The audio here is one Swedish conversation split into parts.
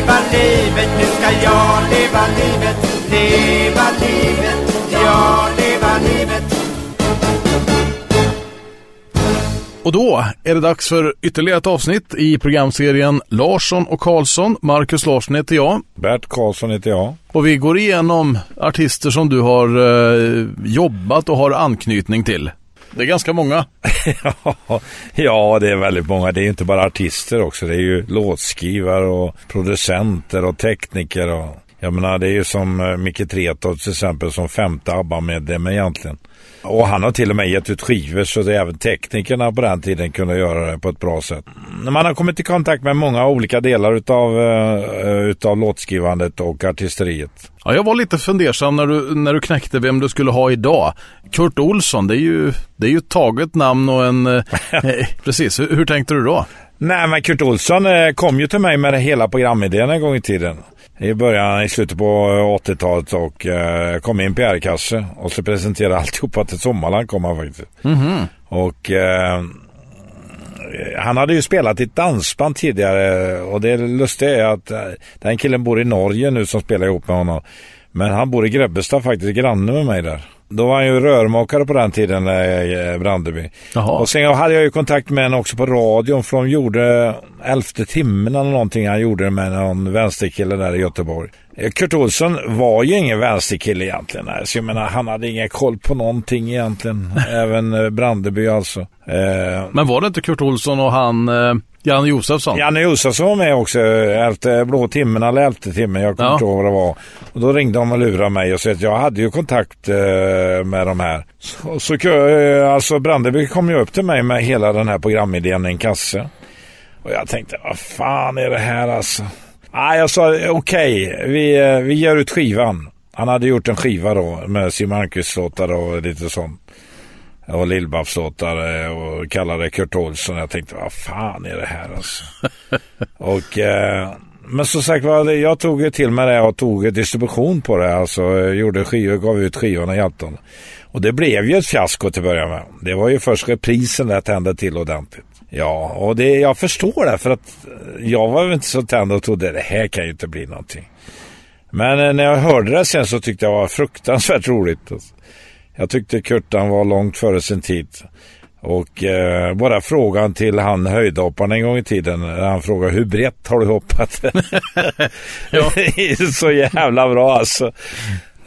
leva livet, nu ska jag leva livet, leva livet, ja, leva livet. Och då är det dags för ytterligare ett avsnitt i programserien Larsson och Karlsson. Marcus Larsson heter jag. Bert Karlsson heter jag. Och vi går igenom artister som du har eh, jobbat och har anknytning till. Det är ganska många. ja, det är väldigt många. Det är inte bara artister också. Det är ju låtskrivare och producenter och tekniker. Och, jag menar, det är ju som eh, Micke Tretow till exempel som femte ABBA-medlem egentligen. Och han har till och med gett ut skivor så det även teknikerna på den tiden kunde göra det på ett bra sätt. Man har kommit i kontakt med många olika delar utav, uh, utav låtskrivandet och artisteriet. Ja, jag var lite fundersam när du, när du knäckte vem du skulle ha idag. Kurt Olsson, det är ju, det är ju ett taget namn och en... eh, precis, hur, hur tänkte du då? Nej, men Kurt Olsson eh, kom ju till mig med hela programidén en gång i tiden. I början, i slutet på 80-talet och eh, kom in PR-kasse och så presenterade alltihopa till Sommarland kom han faktiskt. Mhm. Och eh, han hade ju spelat i ett dansband tidigare och det lustiga är att eh, den killen bor i Norge nu som spelar ihop med honom. Men han bor i Grebbestad faktiskt, granne med mig där. Då var han ju rörmokare på den tiden, eh, Brandeby. Jaha. Och sen hade jag ju kontakt med honom också på radion för de gjorde elfte timmen eller någonting han gjorde med någon vänsterkille där i Göteborg. Eh, Kurt Olsson var ju ingen vänsterkille egentligen. nej. Så jag menar, han hade ingen koll på någonting egentligen. Även eh, Brandeby alltså. Eh, Men var det inte Kurt Olsson och han eh, Janne Josefsson? Janne Josefsson var med också, elfte, blå timmen eller elfte timmen, jag kommer Ja. inte ihåg vad det var. Och då ringde de och lurade mig och sa att jag hade ju kontakt eh, med de här. Så, så eh, alltså Brandeby kom ju upp till mig med hela den här programidén i en kasse. Och jag tänkte, vad fan är det här alltså? Nej, jag sa okej, vi, eh, vi gör ut skivan. Han hade gjort en skiva då med Siw Malmkvist-låtar och lite sånt. Och eh, och kallade Kurt Olsson. Jag tänkte, vad fan är det här alltså? och, eh, men som sagt var, jag tog till mig det och tog distribution på det. Alltså gjorde skivor, gav ut skivorna, hjälpte dem. Och det blev ju ett fiasko till att börja med. Det var ju först reprisen där tände till ordentligt. Ja, och det, jag förstår det för att eh, jag var väl inte så tänd och trodde det här kan ju inte bli någonting. Men eh, när jag hörde det sen så tyckte jag det var fruktansvärt roligt. Alltså. Jag tyckte Kurtan var långt före sin tid. Och eh, bara frågan till han höjdhopparen en gång i tiden. När han frågade hur brett har du hoppat? Så jävla bra alltså.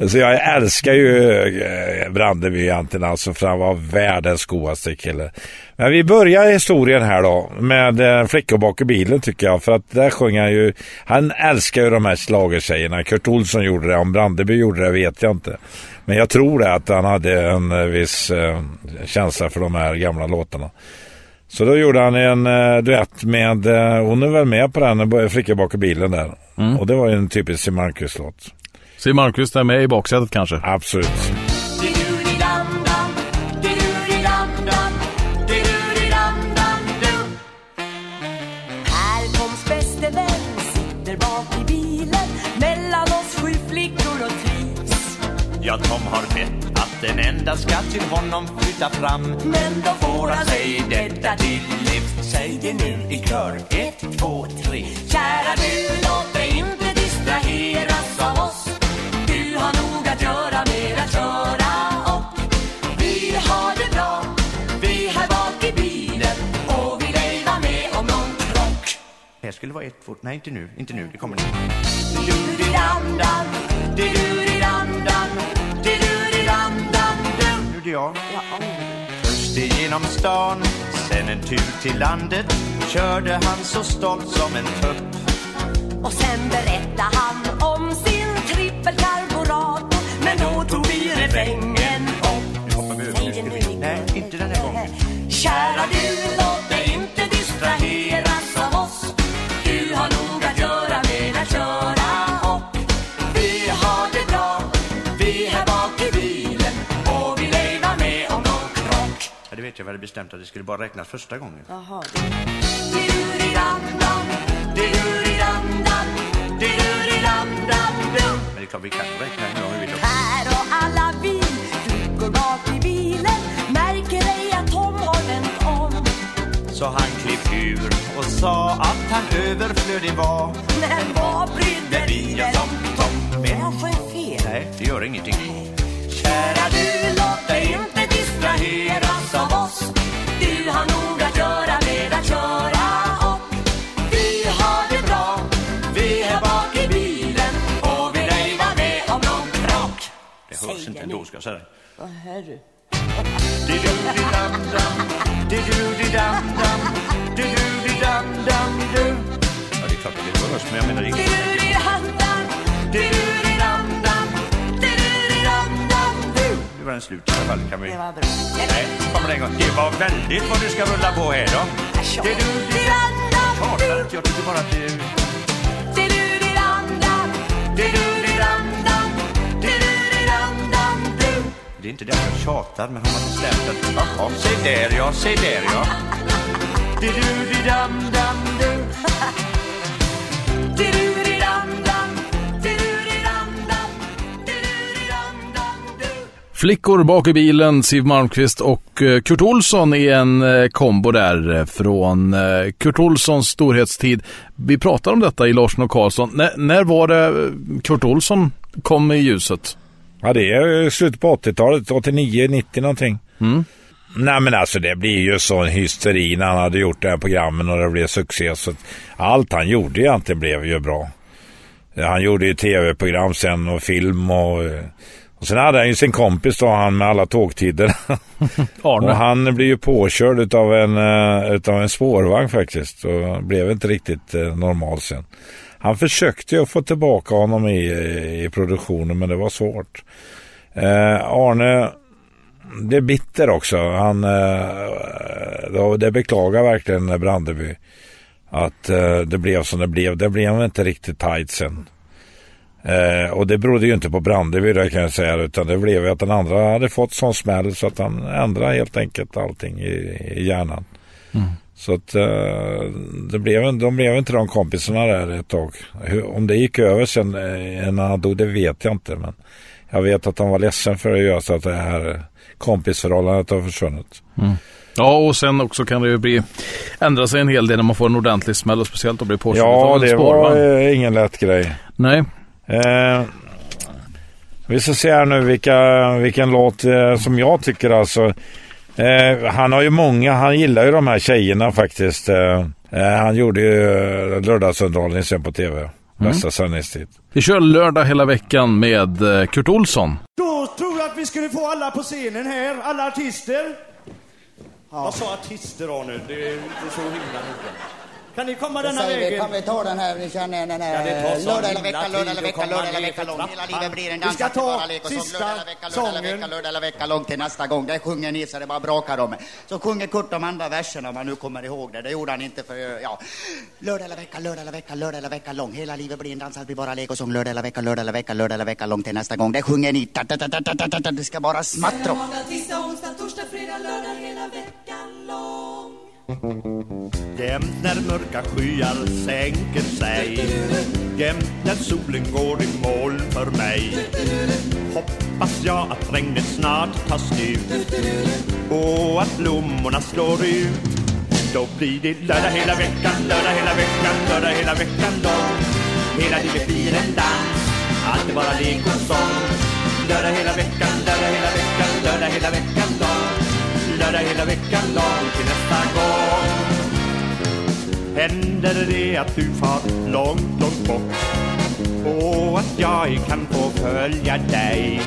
Så jag älskar ju eh, Brandeby egentligen alltså för han var världens godaste kille. Men vi börjar historien här då med eh, Flickor bak i bilen tycker jag. För att där sjöng han ju, han älskar ju de här schlagertjejerna. Kurt Olsson gjorde det, om Brandeby gjorde det vet jag inte. Men jag tror det att han hade en eh, viss känsla för de här gamla låtarna. Så då gjorde han en eh, duett med, hon är väl med på den, eh, Flickor bak i bilen där. Och det var ju en typisk Malmkvist-låt. Siw Malmkvist är med i baksätet kanske? Absolut. Ja, Tom har bett att den enda ska till honom flytta fram. Men då får han sig detta till. Livs Säg det nu i kör, ett, två, tre. Kära du, låt skulle vara ett, två, nej inte nu, inte nu, det kommer nu Nu är det jag. Först igenom stan, sen en tur till landet. Körde han så stolt som en tupp. Och sen berättar han bestämt att det skulle bara räknas första gången du Men det är klart vi kan räkna en gång vi vill Här och alla vi flickor bak i bilen Märker ej att Tom har vänt om Så han klev djur och sa att han överflödig var. Men vad brydde vi Vi, ja, väl? Tom, Tom, med. Kanske är fel. Nej, det gör ingenting. Kära du, låt dig inte distraheras av oss. Du har nog att göra med att köra och vi har det bra. Vi är bak i bilen och vi dig var med om någon krock. Det hörs inte ändå, ska jag säga dig. Åh herre. Di-du-di-dam-dam, di-du-di-dam-dam, di-du-di-dam-dam-du. Ja, det är klart det hörs, men jag menar inget. Du-du-di-dam-dam, du-du-di-dam-dam, Nu var den slut i alla fall. Kan vi... Det var bra. Nej, kommer det en gång. Det var väldigt vad du ska rulla på här då. Di-du-di-dam-dam, Tjatar inte, jag tycker bara att det... di-du-di-dam-dam, di-du-di-dam-dam, du-du-di-dam-dam, du. Det är inte det att jag tjatar, men har man bestämt att... Jaha, se där ja, se där ja. Di-du-di-dam-dam-du. Du-du-di-dam-dam, Flickor bak i bilen, Siw Malmkvist och eh, Kurt Olsson är en eh, kombo där eh, från Kurt Olssons storhetstid. Vi pratar om detta i Larsson och Karlsson. När, när var det Kurt Olsson kom i ljuset? Ja, det är slutet på 80-talet, 89, 90 någonting. Nej men alltså det blir ju sån hysteri när han hade gjort det här programmen och det blev succé. Så allt han gjorde egentligen blev ju bra. Han gjorde ju tv-program sen och film och, och sen hade han ju sin kompis då, han med alla tågtider. Arne. och han blev ju påkörd utav en, eh, utav en spårvagn faktiskt och blev inte riktigt eh, normal sen. Han försökte ju att få tillbaka honom i, i produktionen men det var svårt. Eh, Arne det är bitter också. Han, eh, det beklagar verkligen Brandeby. Att eh, det blev som det blev. Det blev inte riktigt tajt sen. Eh, och det berodde ju inte på Brandeby kan jag säga. Utan det blev ju att den andra hade fått sån smäll så att han ändrade helt enkelt allting i, i hjärnan. Så att eh, det blev, de blev inte de kompisarna där ett tag. Hur, om det gick över sen eh, när han dog, det vet jag inte. Men jag vet att han var ledsen för att göra så att det här kompisförhållandet har försvunnit. Ja, och sen också kan det ju bli ändra sig en hel del när man får en ordentlig smäll och speciellt att bli påkörd Ja, det spårvagn. var eh, ingen lätt grej. Nej, Eh, vi ska se här nu vilka, vilken låt eh, som jag tycker alltså. Eh, han har ju många, han gillar ju de här tjejerna faktiskt. Eh, eh, han gjorde ju eh, lördagsunderhållning sen på tv. Bästa sändningstid. vi kör lördag hela veckan med Kurt Olsson. Då tror jag att vi skulle få alla på scenen här, alla artister. Jag sa artister Arne, det är inte så himla noga. Kan ni komma denna säger vi, vägen? kan vi ta den här, vi känner den Ja, här sån lördag eller vecka, lördag eller vecka, lördag eller vecka lång. Hela livet blir en Vi dans, ska att det ta bara leker som sista lördag eller vecka, lördag eller vecka, sången. lördag eller vecka lång till nästa gång. Det sjunger ni så det bara brakar om. Så sjunger Kurt de andra verserna om man nu kommer ihåg det. Det gjorde han inte för, ja. Lördag eller vecka, lördag eller vecka, lördag eller vecka lång. Hela livet blir en dans, vi bara leker som lördag eller vecka, lördag eller vecka, lördag eller vecka lång till nästa gång. Det sjunger ni. Det ska bara smattra. Måndag, tisdag, onsdag, torsdag, fredag, lördag hela veckan. Jämt när mörka skyar sänker sig. Jämt när solen går i moln för mig. Hoppas jag att regnet snart tar slut. Och att blommorna slår ut. Då blir det lördag hela veckan, lördag hela veckan, lördag hela veckan lång. Hela livet blir en dans, allt är bara lek och sång. Lördag hela veckan, lördag hela veckan, lördag hela veckan lång Lördag hela veckan lång till nästa gång. Händer det att du far långt, långt bort? Och att jag ej kan få följa dig?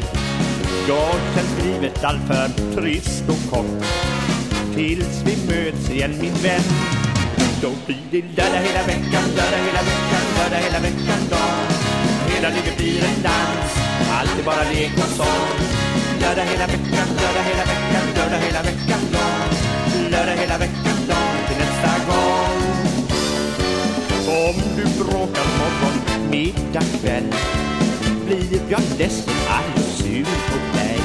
Då känns livet alltför trist och kort. Tills vi möts igen min vän. Då blir det lördag hela veckan, lördag hela veckan, lördag hela veckan dag Hela livet blir en dans, allt är bara lek och sång. Lördag hela veckan, lördag hela veckan, lördag hela veckan lång. Lördag hela veckan lång till nästa gång. Om du bråkar morgon, middag, kväll blir jag ledsen, arg och sur på dig.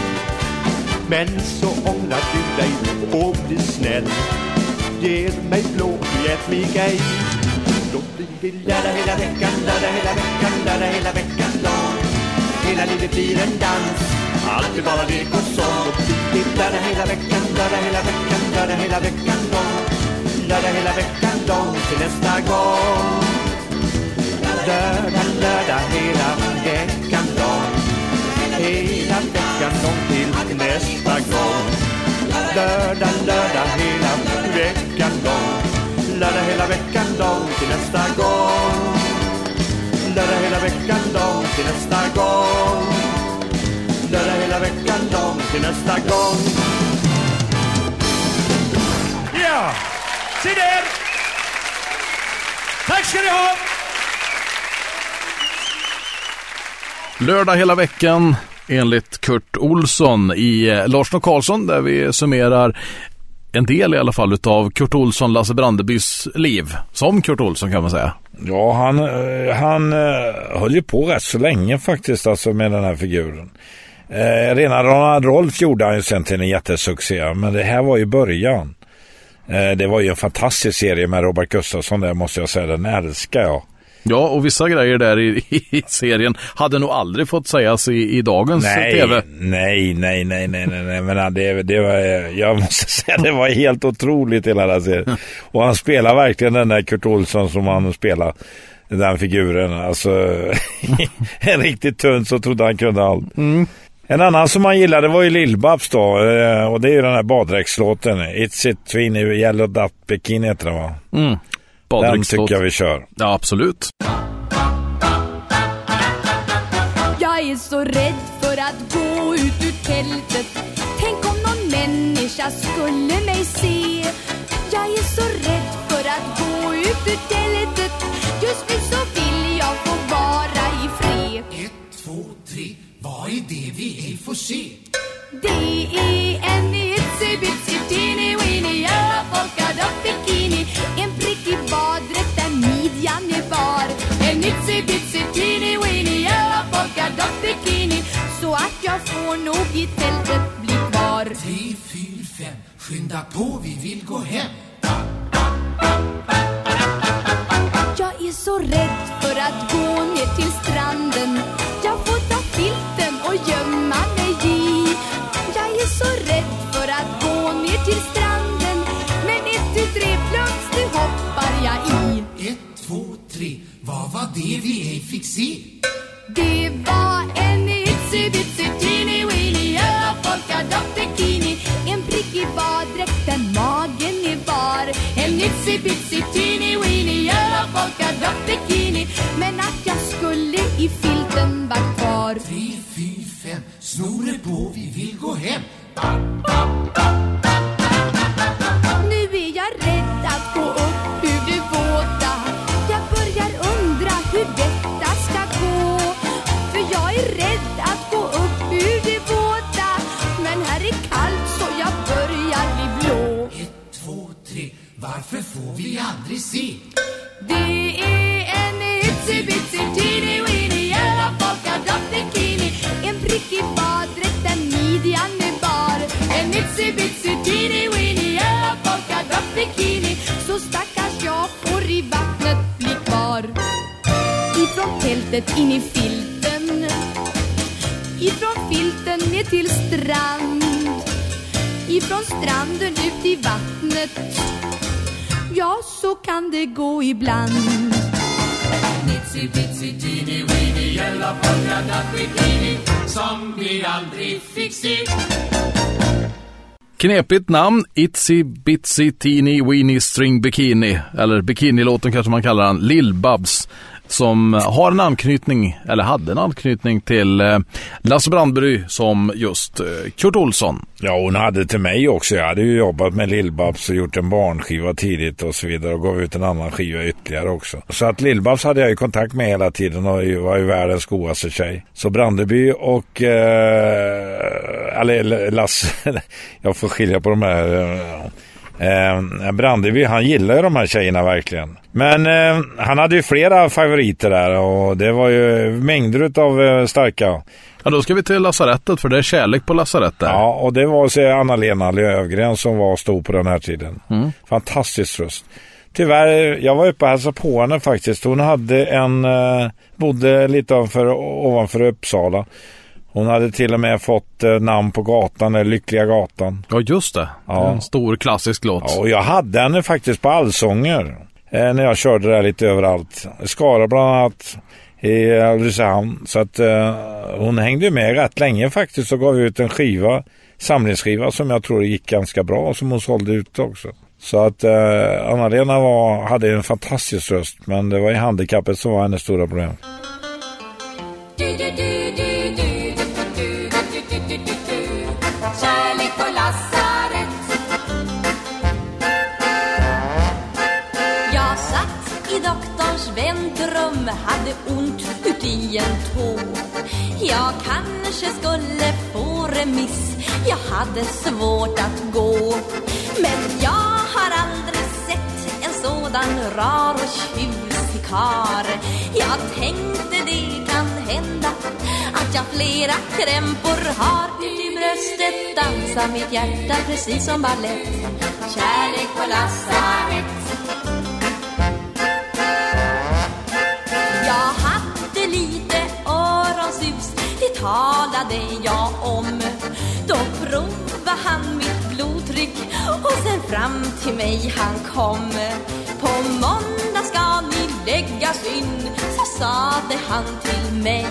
Men så ångrar du dig och blir snäll. Ger mig blåbjärt mig ej Då blir det lördag hela veckan, lördag hela veckan, lördag hela veckan lång. Hela livet blir en dans, allt är bara lek och sång Då blir lördag hela veckan, lördag hela veckan, lördag hela veckan lång Lördag hela veckan lång till nästa gång. Lördag, lördag hela veckan lång Hela veckan lång till nästa gång. Lördag, lördag hela veckan lång Lördag hela veckan lång till nästa gång. Lördag hela veckan lång till nästa gång. Lördag hela veckan lång till nästa gång Ja, se där! Tack ska ni ha! Lördag hela veckan enligt Kurt Olsson i eh, Larsson och Karlsson där vi summerar en del i alla fall utav Kurt Olsson, Lasse Brandebys liv. Som Kurt Olsson kan man säga. Ja, han, eh, han eh, höll ju på rätt så länge faktiskt alltså med den här figuren. Eh, rena Ronald Rolf gjorde han ju sen till en jättesuccé, men det här var ju början. Eh, det var ju en fantastisk serie med Robert Gustafsson där måste jag säga, den älskar jag. Ja, och vissa grejer där i, i serien hade nog aldrig fått sägas i, i dagens Nej, tv. nej, nej, nej, nej, nej, nej, men det, det var, jag måste säga det var helt otroligt hela den serien. Och han spelar verkligen den där Kurt Olsson som han spelar, den figuren. Alltså, en riktigt tunn så trodde han kunde allt. En annan som man gillade var ju Lill-Babs då, eh, och det är ju den här baddräktslåten. It's it tween yellow dot bikini heter den va? Mm. Den tycker jag vi kör. Ja, absolut. Jag är så rädd för att gå ut ur tältet Tänk om någon människa skulle mig se Jag är så rädd för att gå ut ur tältet Just nu så vad är det vi ej får se? Det är en itsy bitsy teeny weeny ja, polkadott bikini. En prickig baddräkt där midjan är bar. En itsy bitsy teeny weeny ja, polkadott bikini. Så att jag får nog i tältet bli kvar. Tre, fyra, fem, skynda på, vi vill gå hem. Jag är så rädd för att gå ner till stranden och gömma mig i. Jag är så rädd för att gå ner till stranden Men ett, tu, tre, plums, nu hoppar jag i Ett, två, tre, vad var det vi ej fick se? Det var en itsy bitsy teeny weeny ja, polkadott bikini. En prickig baddräkt där magen är bar. En itsy bitsy teeny weeny ja, polkadott bikini. Men att jag skulle i filten vara kvar. Tre, fyra, Snoret på, vi vill gå hem. Nu Tältet in i filten. Ifrån filten ner till strand. Ifrån stranden ut i vattnet. Ja, så kan det gå ibland. Itsy bitsy teeny weeny yellow polka dot bikini som vi aldrig fick se. Knepigt namn, Itsy Bitsy Teeny Weeny String Bikini, eller Bikinilåten kanske man kallar den, Lill-Babs, som har en anknytning, eller hade en anknytning till eh, Lasse Brandberg som just eh, Kurt Olsson. Ja, hon hade till mig också. Jag hade ju jobbat med Lill-Babs och gjort en barnskiva tidigt och så vidare och gav ut en annan skiva ytterligare också. Så att Lill-Babs hade jag ju kontakt med hela tiden och var ju världens godaste tjej. Så Brandeby och, eh, eller Lasse, jag får skilja på de här. Eh, Eh, Brandeby, han gillar ju de här tjejerna verkligen. Men eh, han hade ju flera favoriter där och det var ju mängder av eh, starka. Ja, då ska vi till lasarettet för det är kärlek på lasarettet. Ja, och det var så Anna-Lena Lövgren som var stor på den här tiden. Fantastisk röst. Tyvärr, jag var uppe och hälsade på henne faktiskt. Hon hade en, eh, bodde lite ovanför, ovanför Uppsala. Hon hade till och med fått eh, namn på gatan, eller Lyckliga gatan. Ja, just det. Ja. En stor klassisk låt. Ja, och jag hade henne faktiskt på allsånger eh, när jag körde där lite överallt. Skara bland annat, i Ulricehamn. Så att eh, hon hängde med rätt länge faktiskt och gav ut en skiva, samlingsskiva som jag tror gick ganska bra och som hon sålde ut också. Så att eh, Anna-Lena var, hade en fantastisk röst men det var i handikappet som var hennes stora problem. Kärlek Hade ont uti en tå. Jag kanske skulle få remiss. Jag hade svårt att gå. Men jag har aldrig sett en sådan rar och tjusig kar. Jag tänkte det kan hända att jag flera krämpor har Ut i bröstet. Dansar mitt hjärta precis som ballett. Kärlek på lasarett talade jag om. Då provade han mitt blodtryck och sen fram till mig han kom. På måndag ska ni läggas in, så sade han till mig.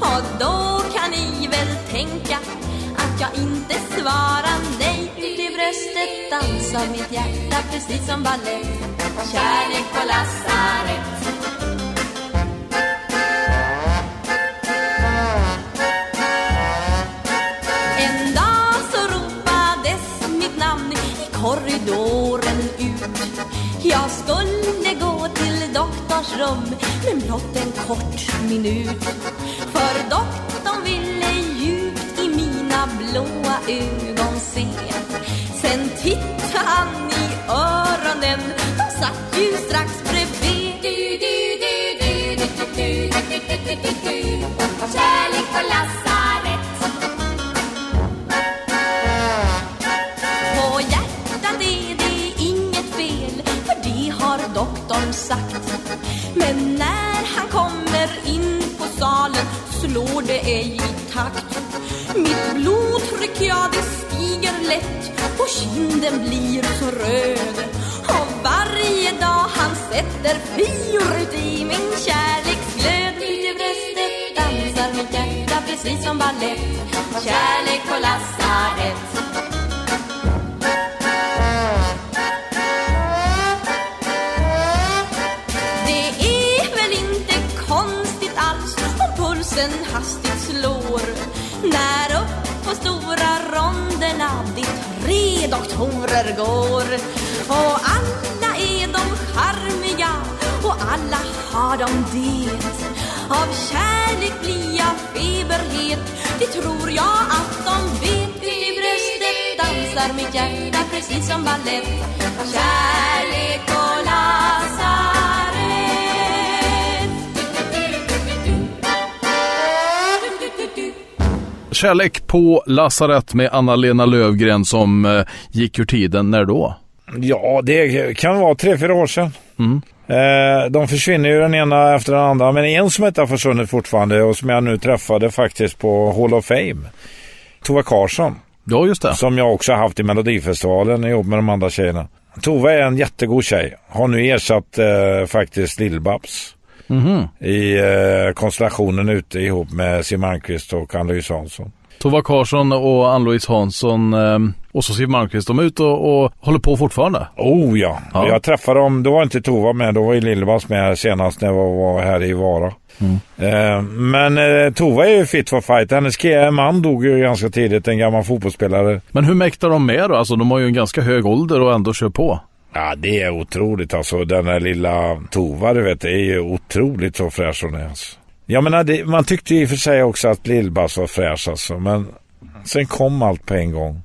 Och då kan ni väl tänka att jag inte svarar nej. Ut i bröstet dansar mitt hjärta precis som ballett. Kärlek på lasarett Jag skulle gå till doktorns rum men blott en kort minut. För doktorn ville djupt i mina blåa ögon se. Sen tittade han i öronen, de satt ju strax bredvid. du, du, du, kinden blir så röd. Och varje dag han sätter fyr i min kärleksglöd. Ut i bröstet dansar mitt hjärta precis som ballett. Kärlek på lasarett. Doktorer går. Och alla är de charmiga och alla har de det. Av kärlek blir jag feberhet, det tror jag att de vet i bröstet dansar mitt hjärta precis som ballett. Kärlek och Kärlek på lasarett med Anna-Lena Lövgren som eh, gick ur tiden. När då? Ja, det kan vara tre, fyra år sedan. Eh, de försvinner ju den ena efter den andra, men en som inte har försvunnit fortfarande och som jag nu träffade faktiskt på Hall of Fame. Tova Karlsson, Ja, just det. som jag också haft i Melodifestivalen ihop med de andra tjejerna. Tova är en jättegod tjej. Har nu ersatt eh, faktiskt Lill-Babs i eh, konstellationen ute ihop med Siw Malmkvist och Ann-Louise Hansson. Tova Karlsson och Ann-Louise Hansson eh, och så Siw Malmkvist, de är ute och, och håller på fortfarande. Oh ja. Ja. jag träffade dem, då var inte Tova med, då var Lill-Babs med senast när jag var här i Vara. Eh, men eh, Tova är ju fit for fight. Hennes man dog ju ganska tidigt, en gammal fotbollsspelare. Men hur mäktar de med då? Alltså de har ju en ganska hög ålder och ändå kör på. Ja, det är otroligt alltså. Den där lilla Tova, du vet, det är ju otroligt så fräsch hon är. Alltså. Jag menar, det, man tyckte i och för sig också att Lill-Babs var fräsch alltså, men sen kom allt på en gång.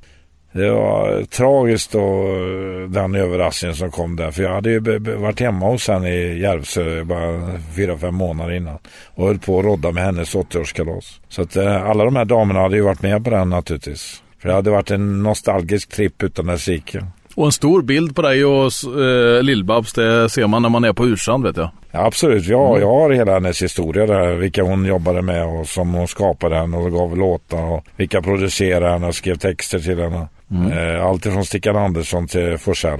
Det var tragiskt då eh, den överraskningen som kom där. För jag hade ju varit hemma hos henne i Järvsö bara fyra, fem månader innan. Och höll på att rodda med hennes 80-årskalas. Så att eh, alla de här damerna hade ju varit med på den naturligtvis. För det hade varit en nostalgisk tripp utan dess like. Och en stor bild på dig och eh, Lill-Babs, det ser man när man är på Ursand vet jag. Ja, absolut, ja, jag har hela hennes historia där. Vilka hon jobbade med och som hon skapade henne och gav låtar och vilka producerade henne och skrev texter till henne. Eh, allt ifrån Stickan Andersson till Forsell.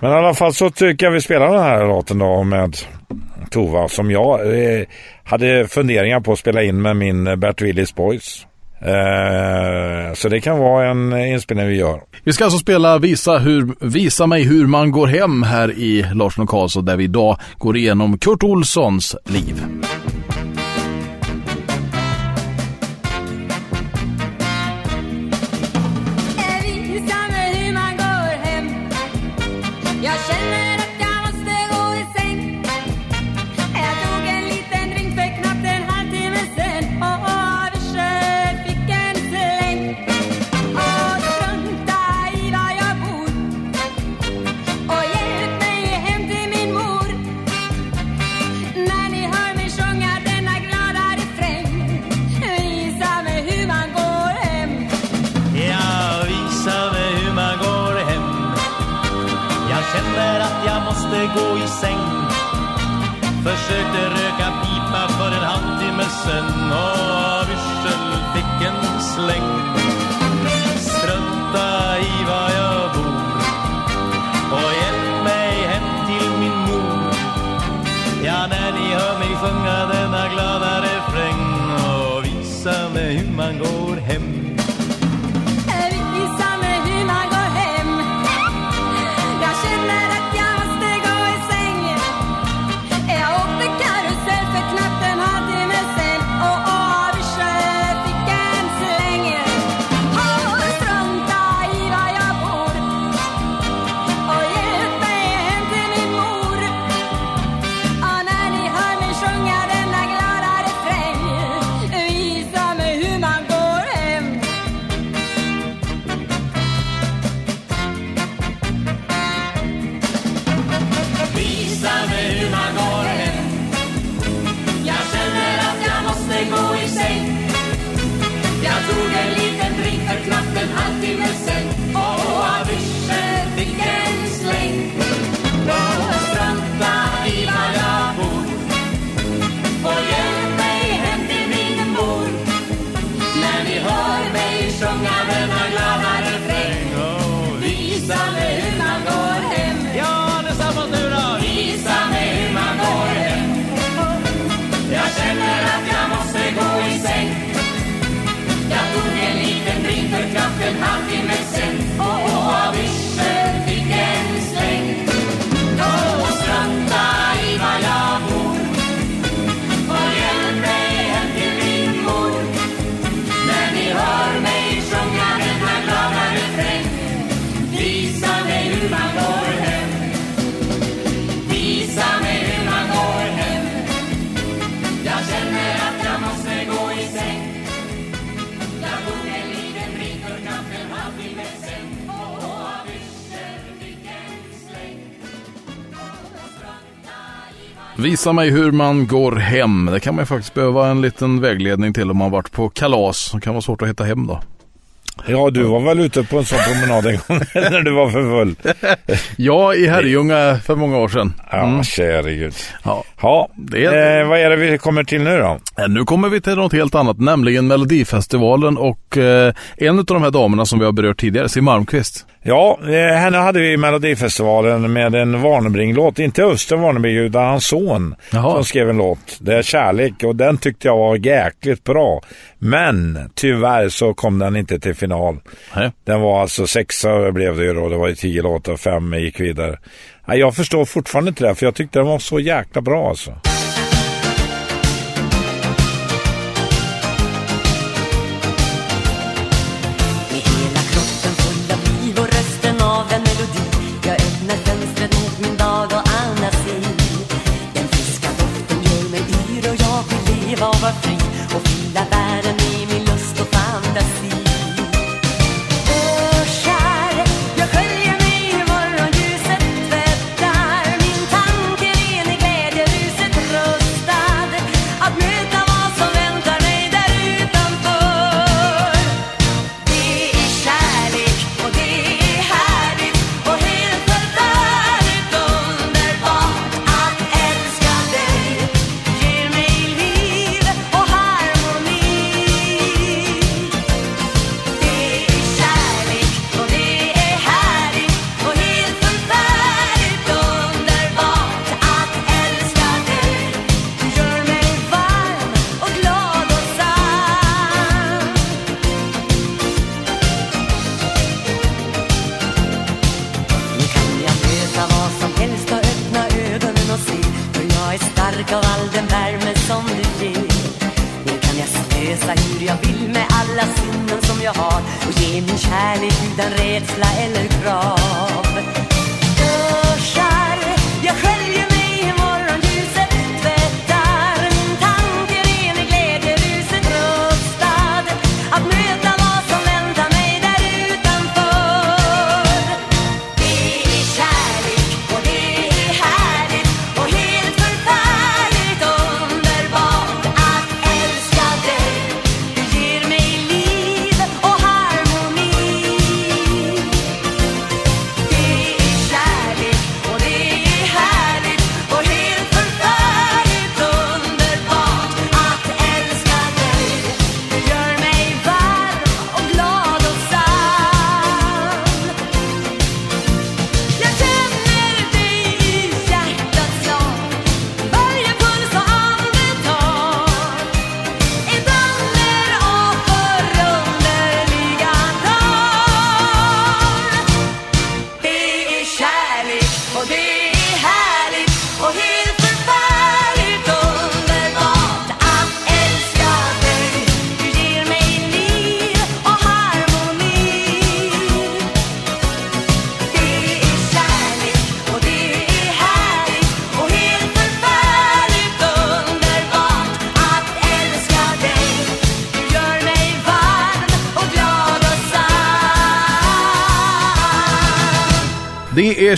Men i alla fall så tycker jag vi spelar den här låten då med Tova som jag eh, hade funderingar på att spela in med min Bert Willys Boys. Eh, så det kan vara en inspelning vi gör. Vi ska alltså spela Visa, hur, visa mig hur man går hem här i Larsson och Karlsson där vi idag går igenom Kurt Olssons liv. Mig hur Visa mig hur man går hem. Det kan man ju faktiskt behöva en liten vägledning till om man varit på kalas. Det kan vara svårt att hitta hem då. Ja, du var väl ute på en sån promenad en gång när du var för full. Ja, i Herrljunga för många år sedan. Ja, käre gud. Ja. Ja, Det är- eh, vad är det vi kommer till nu då? Eh, Nu kommer vi till något helt annat, nämligen Melodifestivalen och eh, en av de här damerna som vi har berört tidigare, Siw Malmkvist. Ja, eh, henne hade vi i Melodifestivalen med en Warnerbring-låt. Inte Öster Warnerbring utan hans son Jaha. som skrev en låt. Det är Kärlek och den tyckte jag var jäkligt bra. Men tyvärr så kom den inte till final. Nej. Den var alltså sexa blev det ju då. Det var ju tio låtar, fem gick vidare. Jag förstår fortfarande inte det för jag tyckte den var så jäkla bra alltså.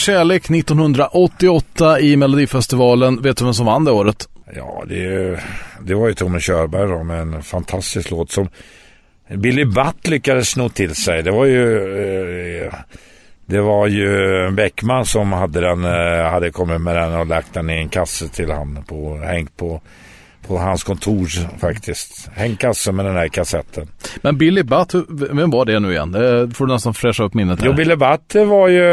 Kärlek 1988 i Melodifestivalen. Vet du vem som vann det året? Ja, det, det var ju Tommy Körberg då med en fantastisk låt som Billy Butt lyckades sno till sig. Det var ju eh, det var ju Bäckman som hade den, eh, hade kommit med den och lagt den i en kasse till han på, hängt på, på hans kontor faktiskt. Hängt kasse med den här kassetten. Men Billy Butt, vem var det nu igen? Det får du nästan fräscha upp minnet här. Jo, Billy Butt var ju,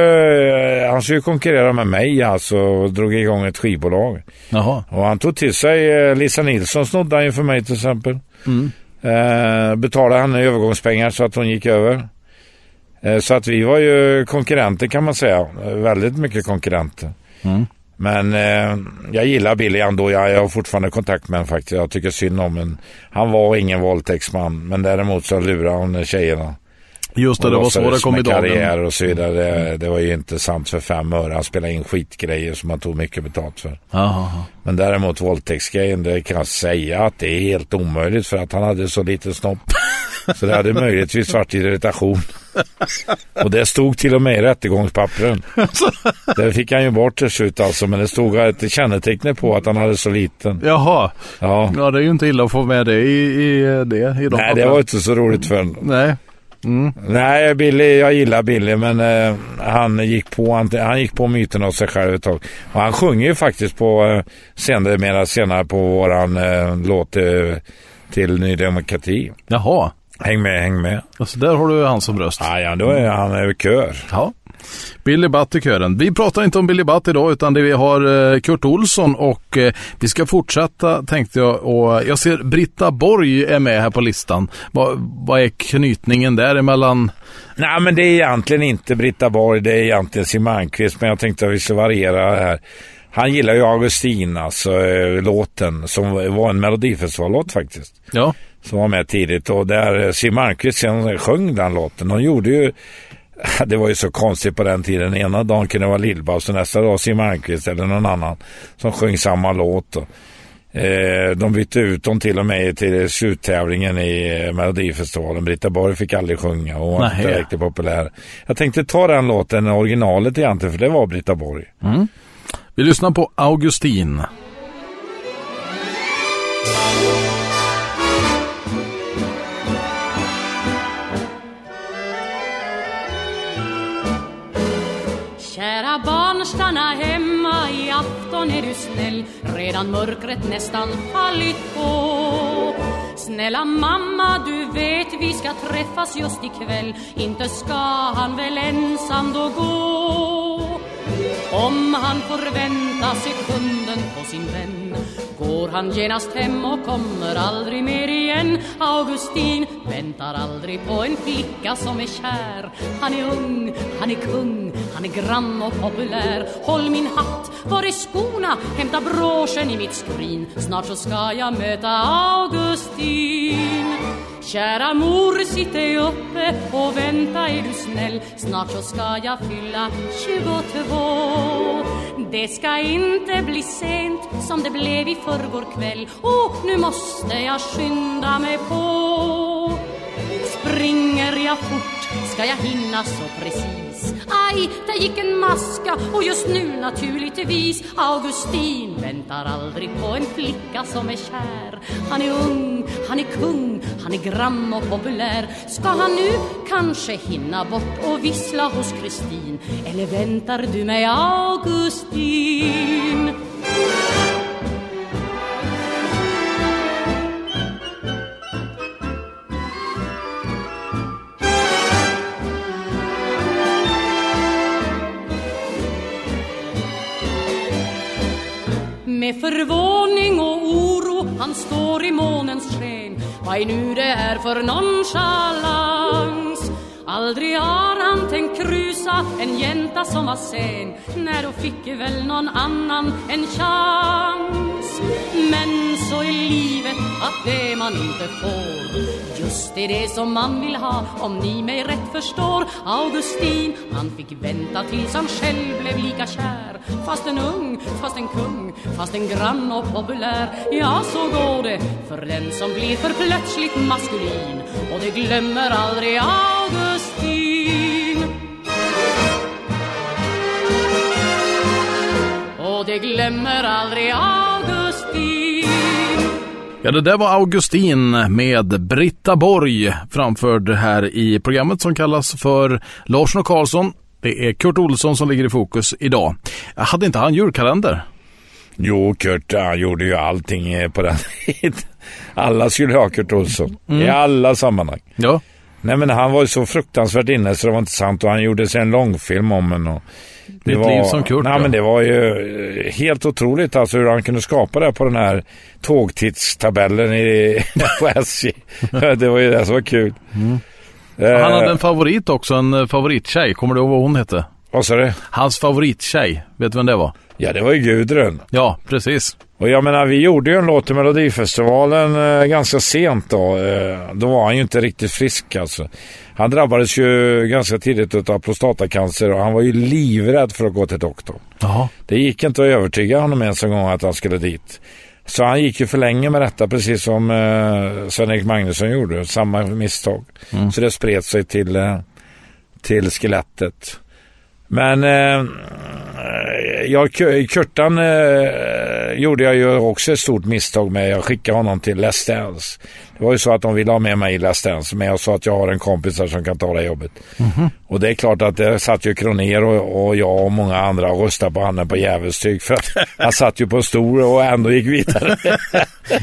eh, han skulle ju konkurrera med mig alltså och drog igång ett skivbolag. Jaha. Och han tog till sig eh, Lisa Nilsson snodde han ju för mig till exempel. Mm. Eh, betalade henne övergångspengar så att hon gick över. Eh, så att vi var ju konkurrenter kan man säga. Eh, väldigt mycket konkurrenter. Mm. Men eh, jag gillar Billy ändå. Jag, jag har fortfarande kontakt med honom faktiskt. Jag tycker synd om honom. Han var ingen våldtäktsman. Men däremot så lurade hon tjejerna. Just det, det var så det kom i dagen. karriär och så vidare. Det, det var ju inte sant för fem öre. Han spelade in skitgrejer som han tog mycket betalt för. Jaha. Men däremot våldtäktsgrejen, det kan jag säga att det är helt omöjligt för att han hade så lite snopp. Så det hade möjligtvis varit irritation. Och det stod till och med i rättegångspappren. Det fick han ju bort till slut alltså, men det stod ett kännetecken på att han hade så liten. Jaha. Ja. Ja, det är ju inte illa att få med det i, i det. I de Nej, det papperna. var inte så roligt för honom. Nej. Mm. Nej, Billy, jag gillar Billy, men eh, han, gick på, han, han gick på myten av sig själv ett tag. Och han sjunger ju faktiskt på eh, senare, senare på våran eh, låt eh, till Ny Demokrati. Jaha. Häng med, häng med. Alltså där har du han som röst. Ja, ja då är han över kör. Ja. Billy Butt i kören. Vi pratar inte om Billy Butt idag utan det vi har eh, Kurt Olsson och eh, vi ska fortsätta tänkte jag och jag ser Britta Borg är med här på listan. Vad, vad är knytningen däremellan? Nej, men det är egentligen inte Britta Borg, det är egentligen Siw Malmkvist, men jag tänkte att vi ska variera här. Han gillar ju Augustin, alltså eh, låten, som var en melodifestivallåt faktiskt. Ja. Som var med tidigt och där eh, Siw Malmkvist sen sjöng den låten. Hon gjorde ju, det var ju så konstigt på den tiden. Ena dagen kunde det vara Lill-Babs och nästa dag Siw Malmkvist eller någon annan som sjöng samma låt. Eh, de bytte ut dem till och med till sluttävlingen i eh, Melodifestivalen. Britta Borg fick aldrig sjunga och var inte riktigt populär. Jag tänkte ta den låten, originalet egentligen, för det var Britta Borg. Mm. Vi lyssnar på Augustin. Morgon är du snäll? Redan mörkret nästan fallit på. Snälla mamma, du vet vi ska träffas just ikväll. Inte ska han väl ensam då gå. Om han får vänta sekunden på sin vän Går han genast hem och kommer aldrig mer igen. Augustin väntar aldrig på en flicka som är kär. Han är ung, han är kung, han är grann och populär. Håll min hatt, var är skorna? Hämta broschen i mitt skrin. Snart så ska jag möta Augustin. Kära mor, sitt ej uppe och vänta är du snäll. Snart så ska jag fylla 22 Det ska inte bli sent som det blev i förrgår kväll. Och nu måste jag skynda mig på. Springer jag fort ska jag hinna så precis. Aj, där gick en maska och just nu naturligtvis Augustin väntar aldrig på en flicka som är kär. Han är ung, han är kung, han är grann och populär. Ska han nu kanske hinna bort och vissla hos Kristin? Eller väntar du mig Augustin? Med förvåning och oro. Han står i månens sken. Vad är nu det är för nonchalans? Aldrig har han tänkt krusa en jänta som var sen. När då fick väl någon annan en chans. Men så är livet att det man inte får. Just är det som man vill ha om ni mig rätt förstår. Augustin, han fick vänta tills han själv blev lika kär. Fast en ung, fast en kung, fast en grann och populär. Ja, så går det för den som blir för plötsligt maskulin. Och det glömmer aldrig Augustin. Och det glömmer aldrig Augustin. Ja, det där var Augustin med Britta Borg framförd här i programmet som kallas för Larsson och Karlsson. Det är Kurt Olsson som ligger i fokus idag. Hade inte han julkalender? Jo, Kurt han gjorde ju allting på den tiden. Alla skulle ha Kurt Olsson Mm. i alla sammanhang. Ja. Nej men han var ju så fruktansvärt inne så det var inte sant och han gjorde sig en långfilm om en. Och det Ditt liv som Kurt, Nej ja. men det var ju eh, helt otroligt alltså hur han kunde skapa det på den här tågtidstabellen i, på SJ. det var ju det som var kul. Eh, Han hade en favorit också, en eh, favorittjej. Kommer du ihåg vad hon hette? Vad sa du? Hans favorittjej. Vet du vem det var? Ja det var ju Gudrun. Ja, precis. Och jag menar, vi gjorde ju en låt i Melodifestivalen eh, ganska sent då. Eh, då var han ju inte riktigt frisk alltså. Han drabbades ju ganska tidigt av prostatacancer och han var ju livrädd för att gå till doktorn. Jaha. Det gick inte att övertyga honom ens en gång att han skulle dit. Så han gick ju för länge med detta, precis som eh, Sven-Erik Magnusson gjorde. Samma misstag. Så det spred sig till, eh, till skelettet. Men eh, jag, Kurtan eh, gjorde jag ju också ett stort misstag med. Jag skickade honom till Let's Dance. Det var ju så att de ville ha med mig i Let's Dance, men jag sa att jag har en kompis där som kan ta det jobbet. Och det är klart att det satt ju Kroner och, och jag och många andra och röstade på honom på djävulstyg för att han satt ju på en stol och ändå gick vidare.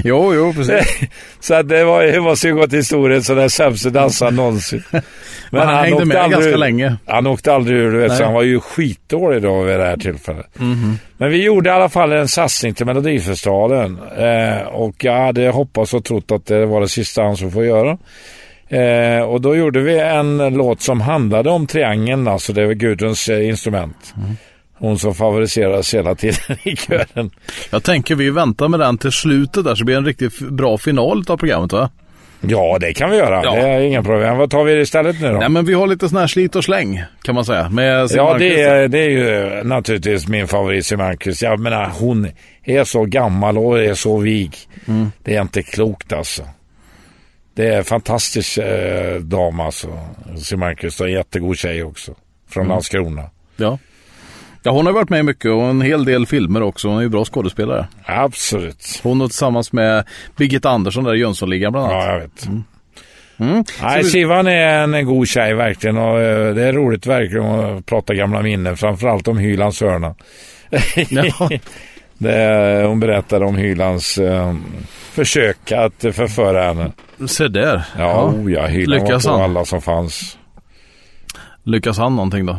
Jo, jo, precis. så att det var, det måste ju gå till historien som den sämsta dansaren någonsin. Men han hängde åkte med aldrig ganska länge. Han åkte aldrig ur, du vet, Nej. så han var ju skitdålig då vid det här tillfället. Men vi gjorde i alla fall en satsning till Melodifestivalen. Eh, och jag hade hoppats och trott att det var det sista han skulle få göra. Eh, och då gjorde vi en låt som handlade om triangeln, alltså det var Gudruns eh, instrument. Hon som favoriseras hela tiden i kören. Jag tänker vi väntar med den till slutet där så blir det en riktigt bra final av programmet va? Ja, det kan vi göra. Ja. Det är inga problem. Vad tar vi istället nu då? Nej men vi har lite sån här slit och släng kan man säga. Med Ja, det är, det är ju naturligtvis min favorit Malmkvist. Jag menar, hon är så gammal och är så vig. Mm. Det är inte klokt alltså. Det är en fantastisk eh, dam alltså. Och en jättegod tjej också. Från Mm. Landskrona. Ja. Ja, hon har varit med mycket och en hel del filmer också. Hon är ju bra skådespelare. Absolut. Hon och tillsammans med Birgitta Andersson där i Jönssonligan bland annat. Ja, jag vet. Mm. Nej, Så vi- Sivan är en god tjej verkligen och eh, det är roligt verkligen att prata gamla minnen. Framförallt om Hylands hörna. Ja. det, hon berättade om Hylands eh, försök att förföra henne. Se där. Ja, ja. ja Hyland Lyckas var på han? alla som fanns. Lyckas han någonting då?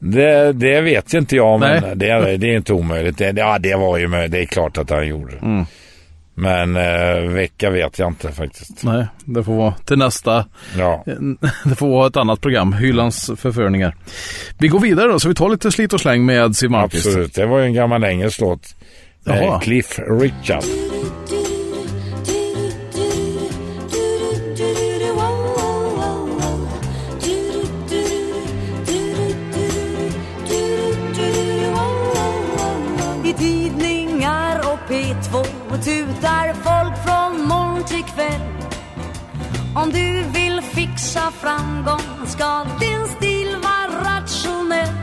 Det, det vet ju inte jag, men Nej. det, det är inte omöjligt. Det, ja, det var ju möjligt. Det är klart att han gjorde. Mm. Men eh, vecka vet jag inte faktiskt. Nej, det får vara till nästa. Ja. Det får vara ett annat program, Hyllans förförningar. Vi går vidare då, så vi tar lite slit och släng med Siw. Absolut, det var ju en gammal engelsk låt. Jaha. Eh, Cliff Richard. Om du vill fixa framgång ska din stil vara rationell.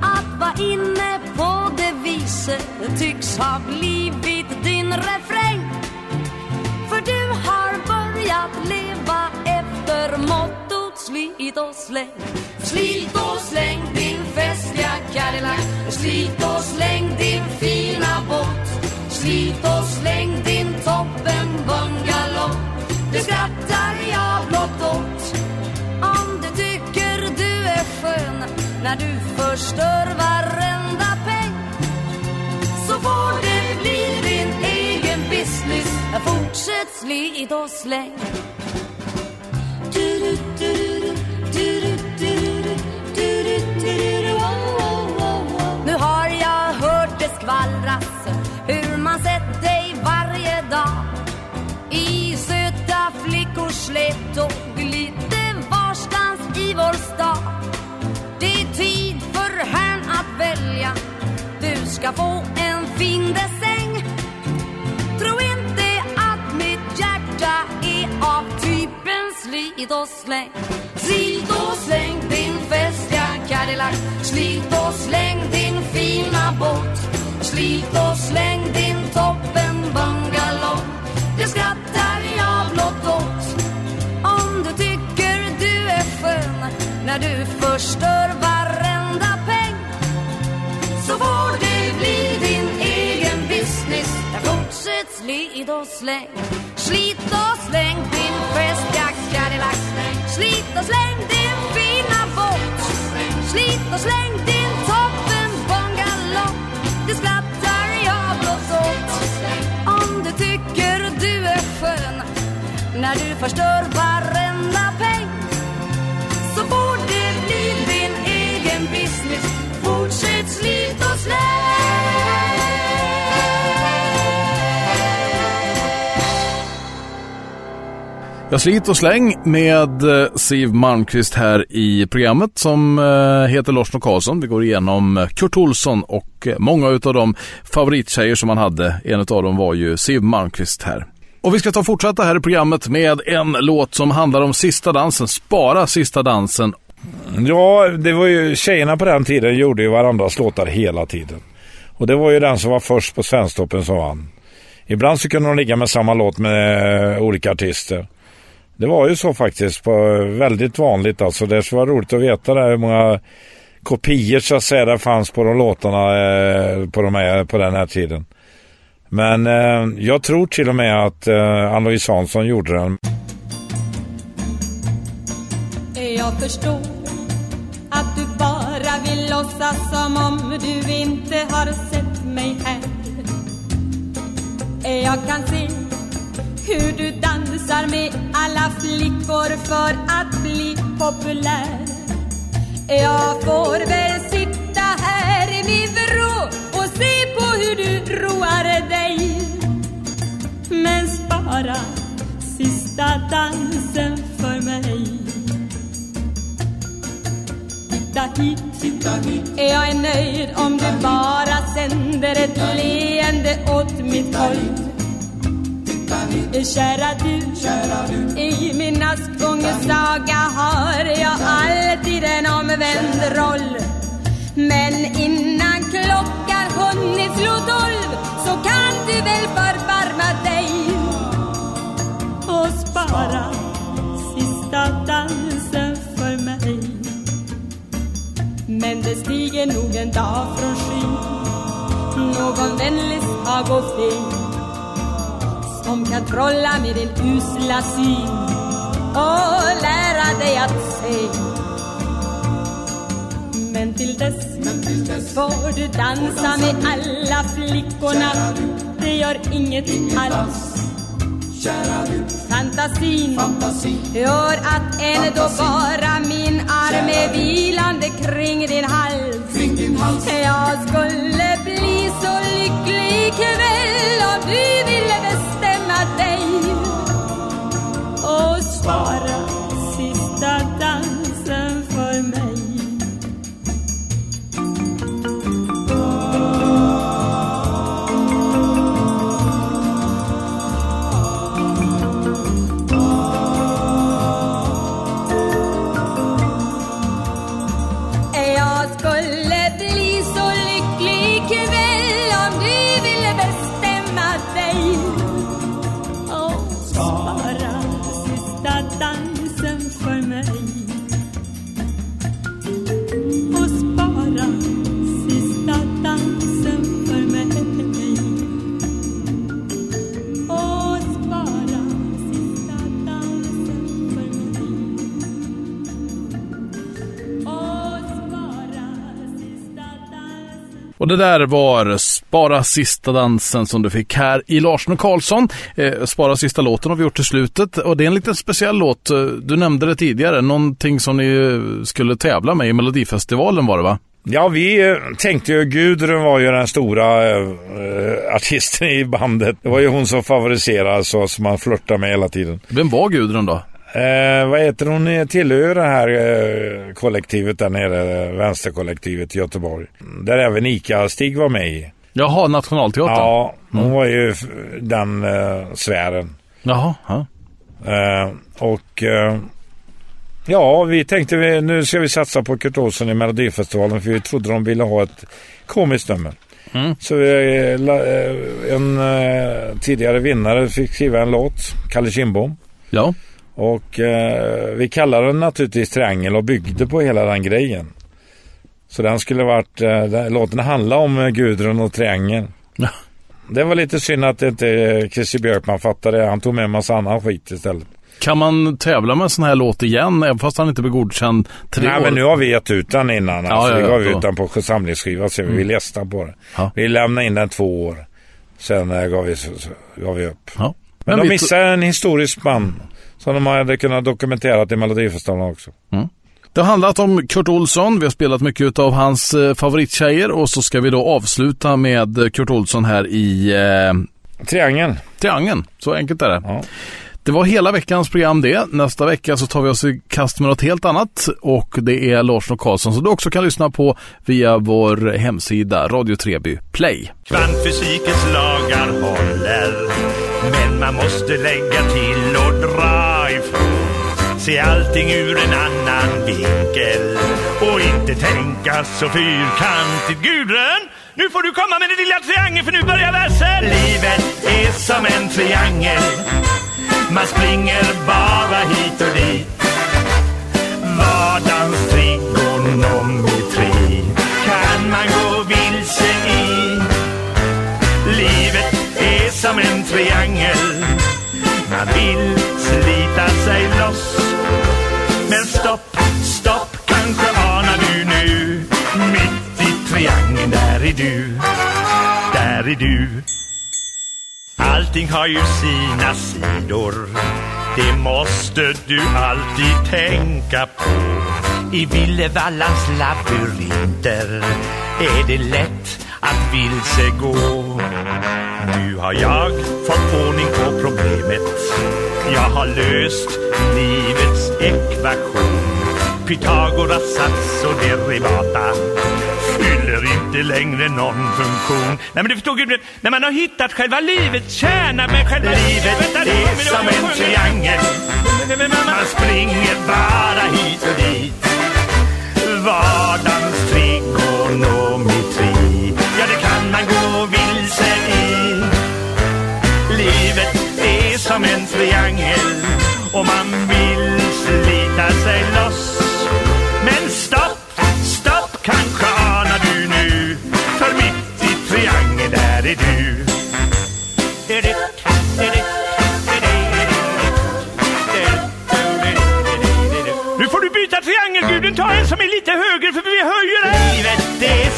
Att vara inne på det viset tycks ha blivit din refräng. För du har börjat leva efter mottot slit och släng. Slit och släng din festliga Cadillac. Slit och Det skrattar jag blott åt Om du tycker du är skön När du förstör varenda peng Så får det bli din egen business Fortsätt slit och släng Nu har jag hört det skvallras hur man sett dig varje dag Flickor flickors och lite varstans i vår stad. Det är tid för herrn att välja. Du ska få en fin dessäng. Tro inte att mitt hjärta är av typen slit och släng. Slit och släng din festliga Cadillac. Slit och släng din fina båt. Slit och släng din toppen släng. Slit och släng din festjack Cadillac. Slit och släng din fina båt. Slit och släng din toppen bungalow. Det skrattar jag blott åt. Om du tycker du är skön när du förstör varenda peng så får det bli din egen business. Fortsätt slit och släng Jag slit och släng med eh, Siv Siw Malmkvist här i programmet som eh, heter Lars och Karlsson. Vi går igenom eh, Kurt Olsson och många utav de favorittjejer som han hade. En av dem var ju Siw Malmkvist här. Och vi ska ta och fortsätta här i programmet med en låt som handlar om sista dansen. Spara sista dansen. Ja, det var ju tjejerna på den tiden gjorde ju varandras låtar hela tiden. Och det var ju den som var först på Svensktoppen som vann. Ibland så kunde de ligga med samma låt med olika artister. Det var ju så faktiskt, på, väldigt vanligt alltså. Det skulle vara roligt att veta där hur många kopior så att säga det fanns på de låtarna eh, på, de här, på den här tiden. Men eh, jag tror till och med att eh, Ann-Louise Hansson gjorde den. Jag förstår att du bara vill låtsas som om du inte har sett mig här Jag kan se hur du dansar med alla flickor för att bli populär. Jag får väl sitta här i min vrå och se på hur du roar dig. Men spara sista dansen för mig. Titta hit, titta hit. Jag är nöjd om du bara sänder ett leende åt mitt håll Kära du, Kära du. i min Askungen-saga har jag alltid en omvänd roll. Men innan klockan hunnit slå tolv så kan du väl förbarma dig. Och spara sista dansen för mig. Men det stiger nog en dag från skyn. Någon vänlig sagofin som kan trolla med din usla syn Och lära dig att se. Men till dess, får du dansa med alla flickorna. Det gör gör inget alls. Fantasin, gör att ändå bara min arm är vilande kring din hals. Jag skulle bli så lycklig ikväll om du ville bestämma dig och spara Och det där var Spara sista dansen som du fick här i Larsson och Karlsson. Eh, Spara sista låten har vi gjort till slutet och det är en liten speciell låt. Eh, Du nämnde det tidigare, någonting som ni eh, skulle tävla med i Melodifestivalen var det va? Ja, vi tänkte ju, Gudrun var ju den stora eh, artisten i bandet. Det var ju hon som favoriserades och som man flörtade med hela tiden. Vem var Gudrun då? Eh, vad heter hon? Tillhör det här eh, kollektivet där nere, vänsterkollektivet i Göteborg. Där även Ica-Stig var med i. Jaha, Nationalteatern? Ja, hon var ju den eh, sfären. Jaha, ja. Eh, och eh, ja, vi tänkte vi, nu ska vi satsa på Kurt Olsson i Melodifestivalen för vi trodde de ville ha ett komiskt nummer. Mm. Så vi, eh, en tidigare vinnare fick skriva en låt, Kalle Kindbom. Ja. Och eh, vi kallade den naturligtvis Triangel och byggde på hela den grejen. Så den skulle varit, eh, låten handlar om eh, Gudrun och Triangel. Ja. Det var lite synd att inte eh, Christer Björkman fattade det. Han tog med en massa annan skit istället. Kan man tävla med en sån här låt igen, även fast han inte blir godkänd tre Nej år? men nu har vi gett ut den innan. Ja, Alltså, ja, vi gav ut den på samlingsskiva så vi Mm. vill gästa på den. Ja. Vi lämnade in den två år. Sen eh, gav, vi, gav vi upp. Men, Men de vi missade en historisk man som de hade kunnat dokumentera till Melodifestivalen också. Det har handlat om Kurt Olsson. Vi har spelat mycket av hans eh, favorittjejer och så ska vi då avsluta med Kurt Olsson här i eh, Triangeln. Triangeln. Så enkelt är det. Ja. Det var hela veckans program det. Nästa vecka så tar vi oss i kast med något helt annat och det är Larsson och Karlsson som du också kan lyssna på via vår hemsida Radio Treby Play. Kvantfysikens lagar håller Men man måste lägga till och dra Se allting ur en annan vinkel. Och inte tänka så fyrkantigt. Gudrun, nu får du komma med din lilla triangel för nu börjar versen. Livet är som en triangel. Man springer bara hit och dit. Vardagens trigonometri kan man gå vilse i. Livet är som en triangel. Man vill slita sig loss Men där är du. Där är du. Allting har ju sina sidor. Det måste du alltid tänka på. I Villevallans labyrinter Är det lätt att vilse gå Nu har jag fått ordning på problemet. Jag har löst livets ekvation. Pythagoras sats och derivata fyller inte längre någon funktion. Nej men du förstår Gudrun, när man har hittat själva livets kärna med själva livet är som en triangel. Man springer bara hit och dit. Vardagens trigonometri, ja det kan man gå vilse i. Livet är som en triangel och man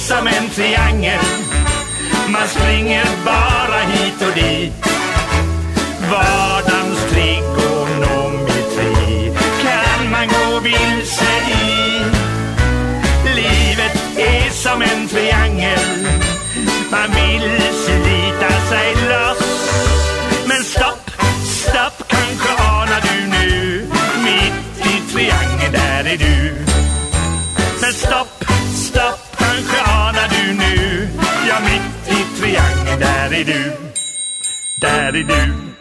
som en triangel. Man springer bara hit och dit. Vardagens trigonometri kan man gå vilse i. Livet är som en triangel. Man vill slita sig loss. Men stopp, stopp, kanske anar du nu. Mitt i triangeln, där är du. Men stopp, stopp, kanske nu Ja, mitt i